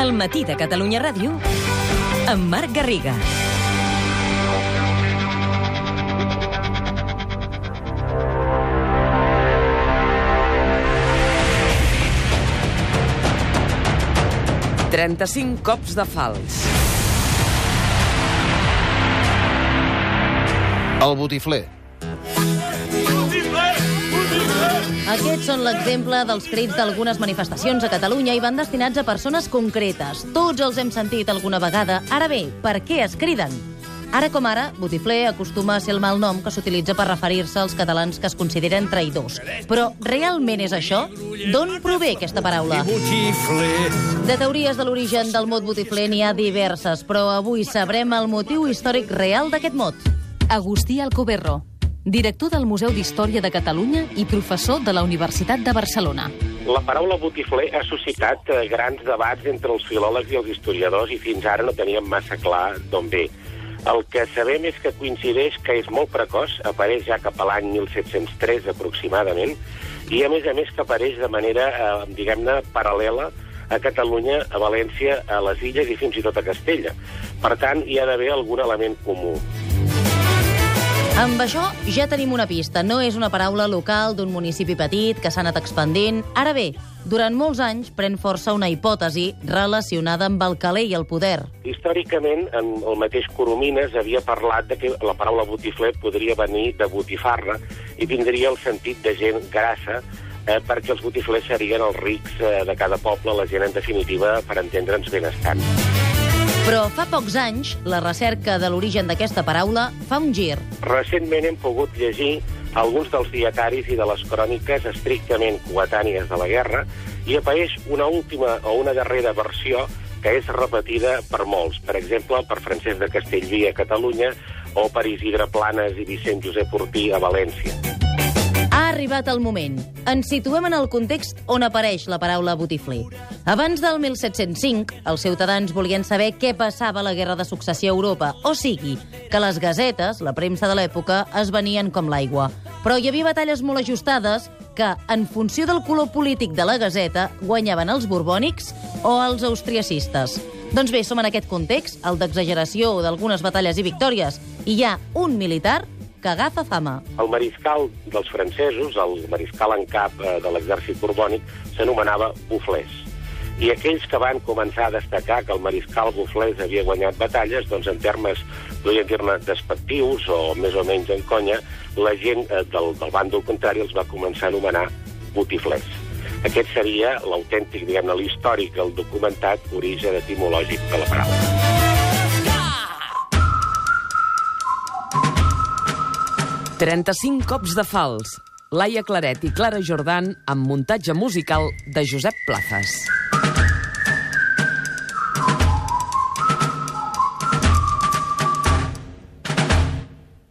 El matí de Catalunya Ràdio amb Marc Garriga. Trenta-cinc cops de fals. El botifler. Aquests són l'exemple dels crits d'algunes manifestacions a Catalunya i van destinats a persones concretes. Tots els hem sentit alguna vegada. Ara bé, per què es criden? Ara com ara, botifler acostuma a ser el malnom que s'utilitza per referir-se als catalans que es consideren traïdors. Però realment és això? D'on prové aquesta paraula? De teories de l'origen del mot botifler n'hi ha diverses, però avui sabrem el motiu històric real d'aquest mot. Agustí Alcoberro, director del Museu d'Història de Catalunya i professor de la Universitat de Barcelona. La paraula botifler ha suscitat eh, grans debats entre els filòlegs i els historiadors i fins ara no teníem massa clar d'on ve. El que sabem és que coincideix que és molt precoç, apareix ja cap a l'any 1703 aproximadament, i a més a més que apareix de manera, eh, diguem-ne, paral·lela a Catalunya, a València, a les Illes i fins i tot a Castella. Per tant, hi ha d'haver algun element comú. Amb això ja tenim una pista. No és una paraula local d'un municipi petit que s'ha anat expandint. Ara bé, durant molts anys pren força una hipòtesi relacionada amb el caler i el poder. Històricament, en el mateix Coromines havia parlat de que la paraula botifler podria venir de botifarra i tindria el sentit de gent grassa, eh, perquè els botiflers serien els rics eh, de cada poble, la gent, en definitiva, per entendre'ns benestant. Però fa pocs anys, la recerca de l'origen d'aquesta paraula fa un gir. Recentment hem pogut llegir alguns dels dietaris i de les cròniques estrictament coetànies de la guerra i apareix una última o una darrera versió que és repetida per molts. Per exemple, per Francesc de Castellví a Catalunya o per Isidre Planes i Vicent Josep Ortí a València. Ha arribat el moment. Ens situem en el context on apareix la paraula botifler. Abans del 1705, els ciutadans volien saber què passava a la Guerra de Successió a Europa, o sigui, que les gazetes, la premsa de l'època, es venien com l'aigua. Però hi havia batalles molt ajustades que, en funció del color polític de la gazeta, guanyaven els borbònics o els austriacistes. Doncs bé, som en aquest context, el d'exageració d'algunes batalles i victòries, i hi ha un militar que agafa fama. El mariscal dels francesos, el mariscal en cap eh, de l'exèrcit borbònic, s'anomenava Buflés. I aquells que van començar a destacar que el mariscal Buflés havia guanyat batalles, doncs en termes, podríem dir-ne, despectius o més o menys en conya, la gent eh, del, del bàndol contrari els va començar a anomenar botiflers. Aquest seria l'autèntic, diguem-ne, l'històric, el documentat origen etimològic de la paraula. 35 cops de fals. Laia Claret i Clara Jordan amb muntatge musical de Josep Plazas.